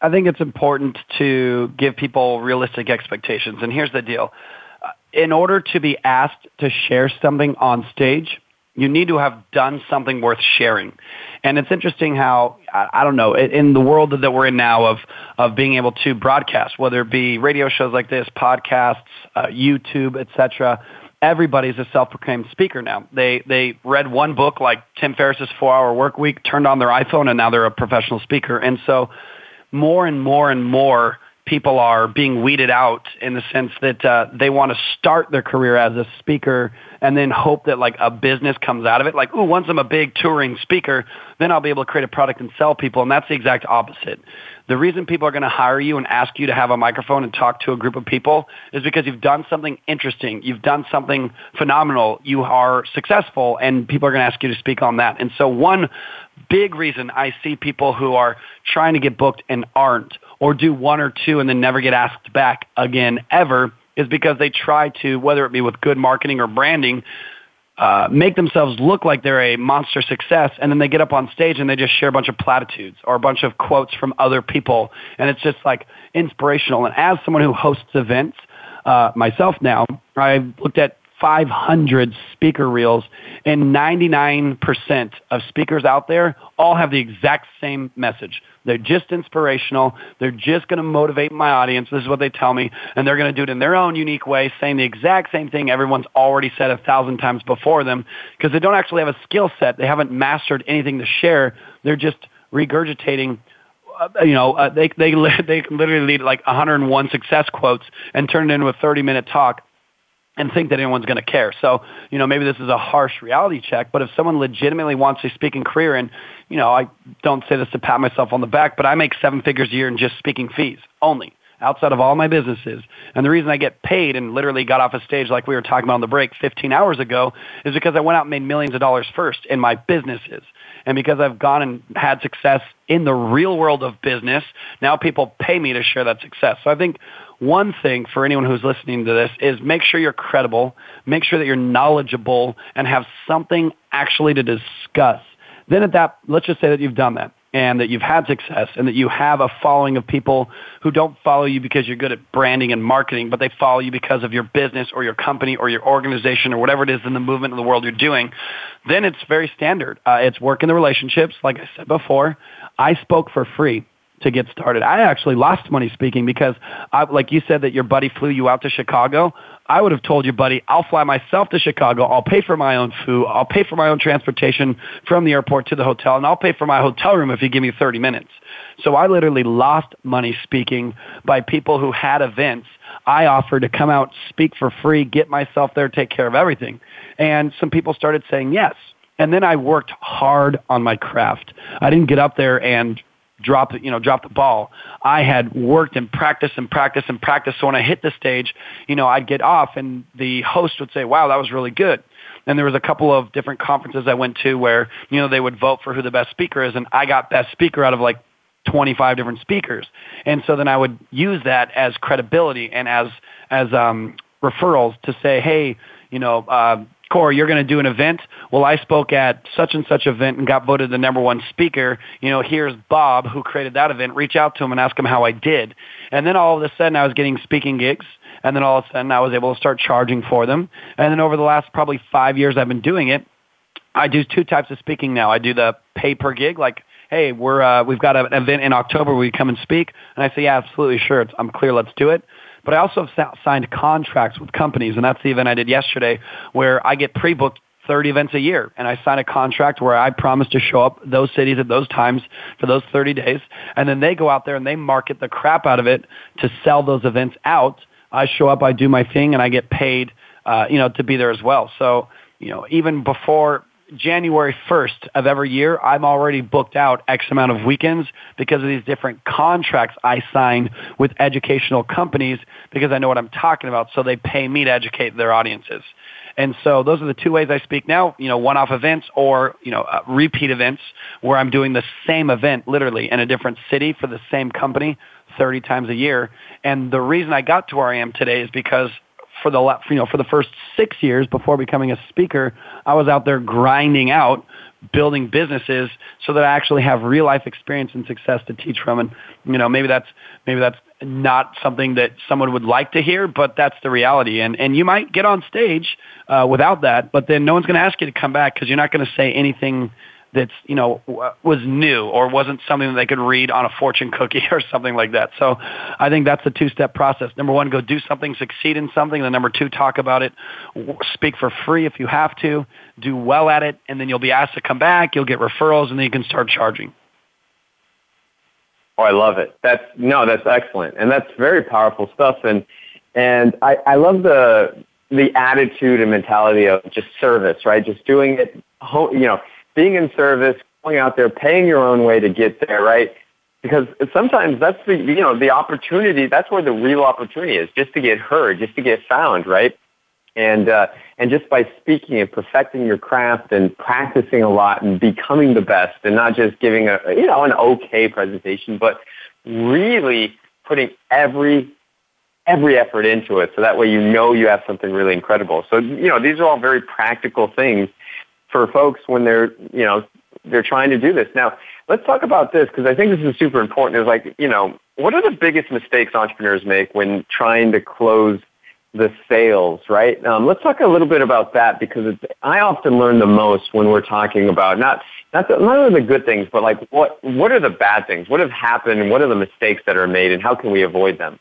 I think it's important to give people realistic expectations. And here's the deal. In order to be asked to share something on stage, you need to have done something worth sharing. And it's interesting how, I I don't know, in the world that we're in now of, of being able to broadcast, whether it be radio shows like this, podcasts, uh, YouTube, etc., everybody's a self-proclaimed speaker now. They, they read one book like Tim Ferriss's four-hour work week, turned on their iPhone, and now they're a professional speaker. And so more and more and more people are being weeded out in the sense that uh, they want to start their career as a speaker and then hope that like a business comes out of it. Like, ooh, once I'm a big touring speaker, then I'll be able to create a product and sell people. And that's the exact opposite. The reason people are going to hire you and ask you to have a microphone and talk to a group of people is because you've done something interesting. You've done something phenomenal. You are successful and people are going to ask you to speak on that. And so one big reason I see people who are trying to get booked and aren't or do one or two and then never get asked back again ever is because they try to, whether it be with good marketing or branding, uh, make themselves look like they're a monster success, and then they get up on stage and they just share a bunch of platitudes or a bunch of quotes from other people, and it's just like inspirational. And as someone who hosts events uh, myself now, I've looked at 500 speaker reels, and 99% of speakers out there all have the exact same message. They're just inspirational. They're just going to motivate my audience. This is what they tell me. And they're going to do it in their own unique way, saying the exact same thing everyone's already said a thousand times before them because they don't actually have a skill set. They haven't mastered anything to share. They're just regurgitating uh, you know, uh, they they they can literally lead like 101 success quotes and turn it into a 30 minute talk and think that anyone's going to care. So, you know, maybe this is a harsh reality check, but if someone legitimately wants a speaking career, and, you know, I don't say this to pat myself on the back, but I make seven figures a year in just speaking fees only outside of all my businesses. And the reason I get paid and literally got off a stage like we were talking about on the break 15 hours ago is because I went out and made millions of dollars first in my businesses. And because I've gone and had success in the real world of business, now people pay me to share that success. So I think one thing for anyone who's listening to this is make sure you're credible, make sure that you're knowledgeable, and have something actually to discuss. Then at that, let's just say that you've done that and that you've had success and that you have a following of people who don't follow you because you're good at branding and marketing, but they follow you because of your business or your company or your organization or whatever it is in the movement in the world you're doing, then it's very standard. Uh, it's work in the relationships. Like I said before, I spoke for free to get started. I actually lost money speaking because, I, like you said, that your buddy flew you out to Chicago. I would have told your buddy, I'll fly myself to Chicago. I'll pay for my own food. I'll pay for my own transportation from the airport to the hotel, and I'll pay for my hotel room if you give me 30 minutes. So I literally lost money speaking by people who had events. I offered to come out, speak for free, get myself there, take care of everything. And some people started saying yes. And then I worked hard on my craft. I didn't get up there and drop you know drop the ball. I had worked and practiced and practiced and practiced. So when I hit the stage, you know, I'd get off and the host would say, "Wow, that was really good." And there was a couple of different conferences I went to where you know they would vote for who the best speaker is, and I got best speaker out of like 25 different speakers. And so then I would use that as credibility and as as um, referrals to say, hey, you know, uh, Corey, you're going to do an event. Well, I spoke at such and such event and got voted the number one speaker. You know, here's Bob who created that event. Reach out to him and ask him how I did. And then all of a sudden I was getting speaking gigs. And then all of a sudden I was able to start charging for them. And then over the last probably five years I've been doing it, I do two types of speaking now. I do the pay per gig, like, hey, we're uh, we've got an event in October. Will you come and speak? And I say, yeah, absolutely, sure. It's, I'm clear. Let's do it. But I also have signed contracts with companies, and that's the event I did yesterday, where I get pre-booked 30 events a year, and I sign a contract where I promise to show up those cities at those times for those 30 days, and then they go out there and they market the crap out of it to sell those events out. I show up, I do my thing, and I get paid, uh, you know, to be there as well. So, you know, even before January 1st of every year, I'm already booked out X amount of weekends because of these different contracts I sign with educational companies because I know what I'm talking about. So they pay me to educate their audiences. And so those are the two ways I speak now, you know, one-off events or, you know, uh, repeat events where I'm doing the same event literally in a different city for the same company 30 times a year. And the reason I got to where I am today is because for the you know for the first six years before becoming a speaker, I was out there grinding out, building businesses, so that I actually have real life experience and success to teach from. And you know maybe that's maybe that's not something that someone would like to hear, but that's the reality. And and you might get on stage uh, without that, but then no one's going to ask you to come back because you're not going to say anything that's you know was new or wasn't something that they could read on a fortune cookie or something like that. So I think that's the two-step process. Number one, go do something, succeed in something. Then number two, talk about it, speak for free if you have to, do well at it, and then you'll be asked to come back. You'll get referrals, and then you can start charging. Oh, I love it. That's no, that's excellent, and that's very powerful stuff. And and I, I love the the attitude and mentality of just service, right? Just doing it, you know, being in service, going out there, paying your own way to get there, right? Because sometimes that's the, you know, the opportunity, that's where the real opportunity is, just to get heard, just to get found, right? And, uh, and just by speaking and perfecting your craft and practicing a lot and becoming the best and not just giving a, you know, an okay presentation, but really putting every every effort into it so that way you know you have something really incredible. So, you know, these are all very practical things for folks when they're, you know, they're trying to do this. Now, let's talk about this because I think this is super important. Is like, you know, what are the biggest mistakes entrepreneurs make when trying to close the sales, right? Um, let's talk a little bit about that because I often learn the most when we're talking about not not the, not only the good things, but like what what are the bad things? What have happened? And what are the mistakes that are made, and how can we avoid them?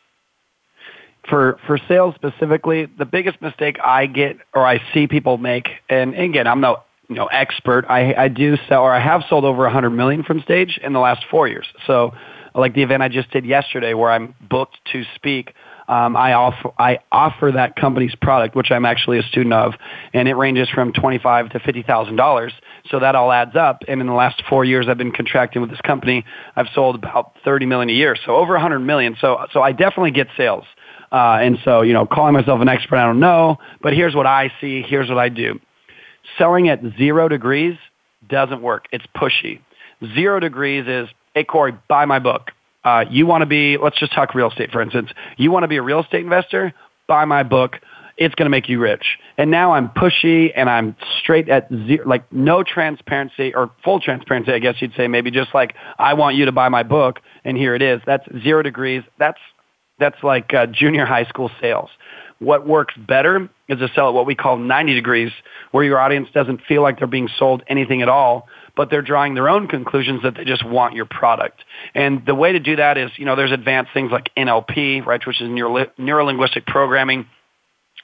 for for sales specifically, the biggest mistake I get or I see people make, and again, I'm no you know expert. I I do sell or I have sold over a 100 million from stage in the last four years. So, like the event I just did yesterday, where I'm booked to speak. Um, I offer I offer that company's product, which I'm actually a student of, and it ranges from twenty five to fifty thousand dollars. So that all adds up. And in the last four years, I've been contracting with this company. I've sold about thirty million a year, so over a hundred million. So so I definitely get sales. Uh, and so, you know, calling myself an expert, I don't know, but here's what I see. Here's what I do. Selling at zero degrees doesn't work. It's pushy. Zero degrees is, hey, Corey, buy my book. Uh, you want to be, let's just talk real estate, for instance. You want to be a real estate investor? Buy my book. It's going to make you rich. And now I'm pushy and I'm straight at zero, like no transparency or full transparency, I guess you'd say, maybe just like, I want you to buy my book and here it is. That's zero degrees. That's that's like uh, junior high school sales. What works better is to sell at what we call 90 degrees, where your audience doesn't feel like they're being sold anything at all, but they're drawing their own conclusions that they just want your product. And the way to do that is, you know, there's advanced things like NLP, right, which is neuro linguistic programming.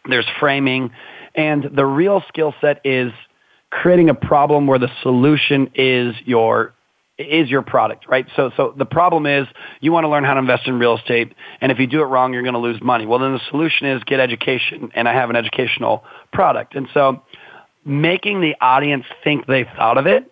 There's framing. And the real skill set is creating a problem where the solution is your is your product, right? So, so the problem is you want to learn how to invest in real estate, and if you do it wrong, you're going to lose money. Well, then the solution is get education, and I have an educational product. And so, making the audience think they thought of it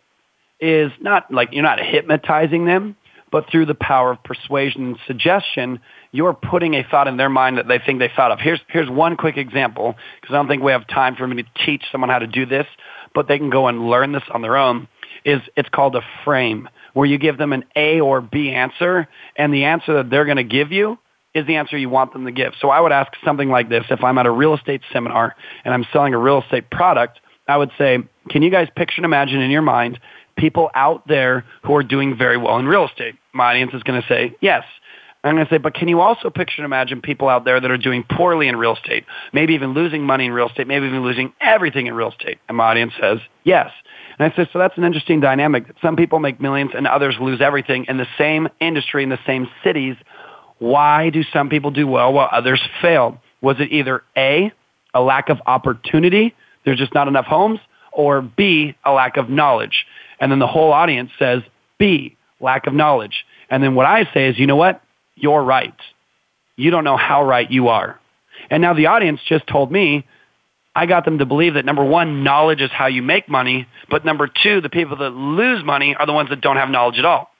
is not like you're not hypnotizing them, but through the power of persuasion and suggestion, you're putting a thought in their mind that they think they thought of. Here's here's one quick example because I don't think we have time for me to teach someone how to do this, but they can go and learn this on their own. Is it's called a frame where you give them an A or B answer, and the answer that they're going to give you is the answer you want them to give. So I would ask something like this. If I'm at a real estate seminar and I'm selling a real estate product, I would say, can you guys picture and imagine in your mind people out there who are doing very well in real estate? My audience is going to say, yes. I'm going to say, but can you also picture and imagine people out there that are doing poorly in real estate, maybe even losing money in real estate, maybe even losing everything in real estate? And my audience says, yes. And I said, so that's an interesting dynamic. Some people make millions and others lose everything in the same industry, in the same cities. Why do some people do well while others fail? Was it either A, a lack of opportunity, there's just not enough homes, or B, a lack of knowledge? And then the whole audience says B, lack of knowledge. And then what I say is, you know what? You're right. You don't know how right you are. And now the audience just told me I got them to believe that number one, knowledge is how you make money, but number two, the people that lose money are the ones that don't have knowledge at all.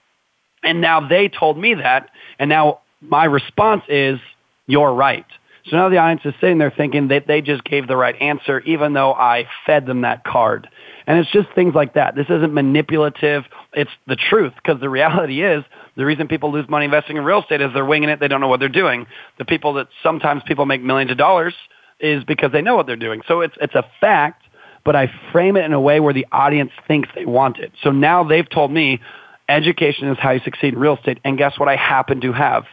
And now they told me that, and now my response is, you're right. So now the audience is sitting there thinking that they just gave the right answer, even though I fed them that card. And it's just things like that. This isn't manipulative. It's the truth because the reality is the reason people lose money investing in real estate is they're winging it. They don't know what they're doing. The people that sometimes people make millions of dollars is because they know what they're doing. So it's it's a fact, but I frame it in a way where the audience thinks they want it. So now they've told me education is how you succeed in real estate. And guess what I happen to have?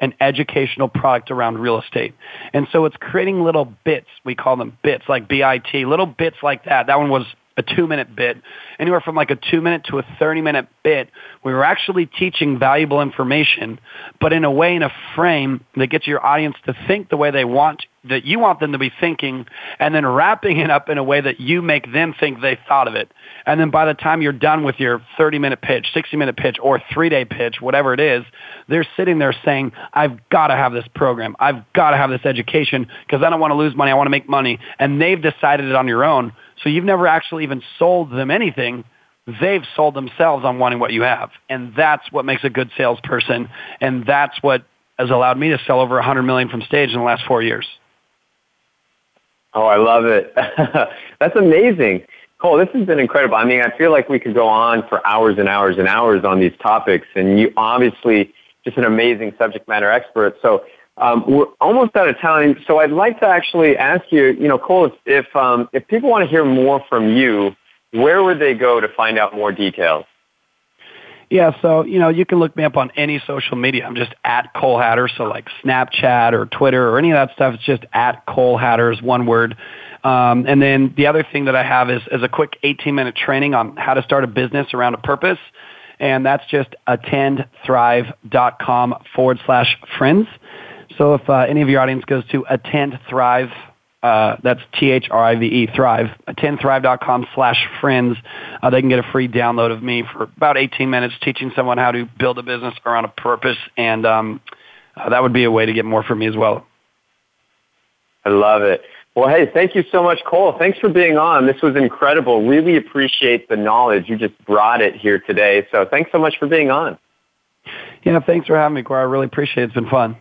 An educational product around real estate. And so it's creating little bits. We call them bits, like BIT, little bits like that. That one was a two minute bit, anywhere from like a two minute to a 30 minute bit. We were actually teaching valuable information, but in a way, in a frame that gets your audience to think the way they want that you want them to be thinking and then wrapping it up in a way that you make them think they thought of it. And then by the time you're done with your 30 minute pitch, 60 minute pitch, or three day pitch, whatever it is, they're sitting there saying, I've got to have this program. I've got to have this education because I don't want to lose money. I want to make money. And they've decided it on your own. So you've never actually even sold them anything they've sold themselves on wanting what you have. And that's what makes a good salesperson. And that's what has allowed me to sell over 100 million from stage in the last four years. Oh, I love it. that's amazing. Cole, this has been incredible. I mean, I feel like we could go on for hours and hours and hours on these topics, and you obviously just an amazing subject matter expert. So um, we're almost out of time. So I'd like to actually ask you, you know, Cole, if um, if people want to hear more from you, where would they go to find out more details? Yeah, so you know you can look me up on any social media. I'm just at Cole Hatter, so like Snapchat or Twitter or any of that stuff. It's just at Cole Hatters, one word. Um, and then the other thing that I have is, is a quick 18 minute training on how to start a business around a purpose, and that's just attendthrive.com forward slash friends. So if uh, any of your audience goes to attendthrive uh, that's T-H-R-I-V-E, Thrive, attendthrive.com slash friends. Uh, they can get a free download of me for about 18 minutes teaching someone how to build a business around a purpose. And um, uh, that would be a way to get more from me as well. I love it. Well, hey, thank you so much, Cole. Thanks for being on. This was incredible. Really appreciate the knowledge. You just brought it here today. So thanks so much for being on. Yeah, thanks for having me, Corey. I really appreciate it. It's been fun.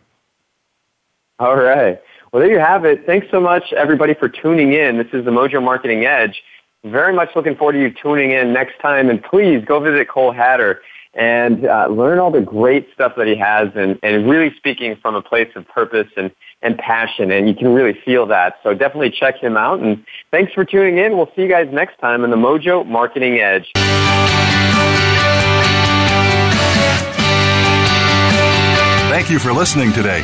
All right. Well, there you have it. Thanks so much, everybody, for tuning in. This is the Mojo Marketing Edge. Very much looking forward to you tuning in next time. And please go visit Cole Hatter and uh, learn all the great stuff that he has and, and really speaking from a place of purpose and, and passion. And you can really feel that. So definitely check him out. And thanks for tuning in. We'll see you guys next time on the Mojo Marketing Edge. Thank you for listening today.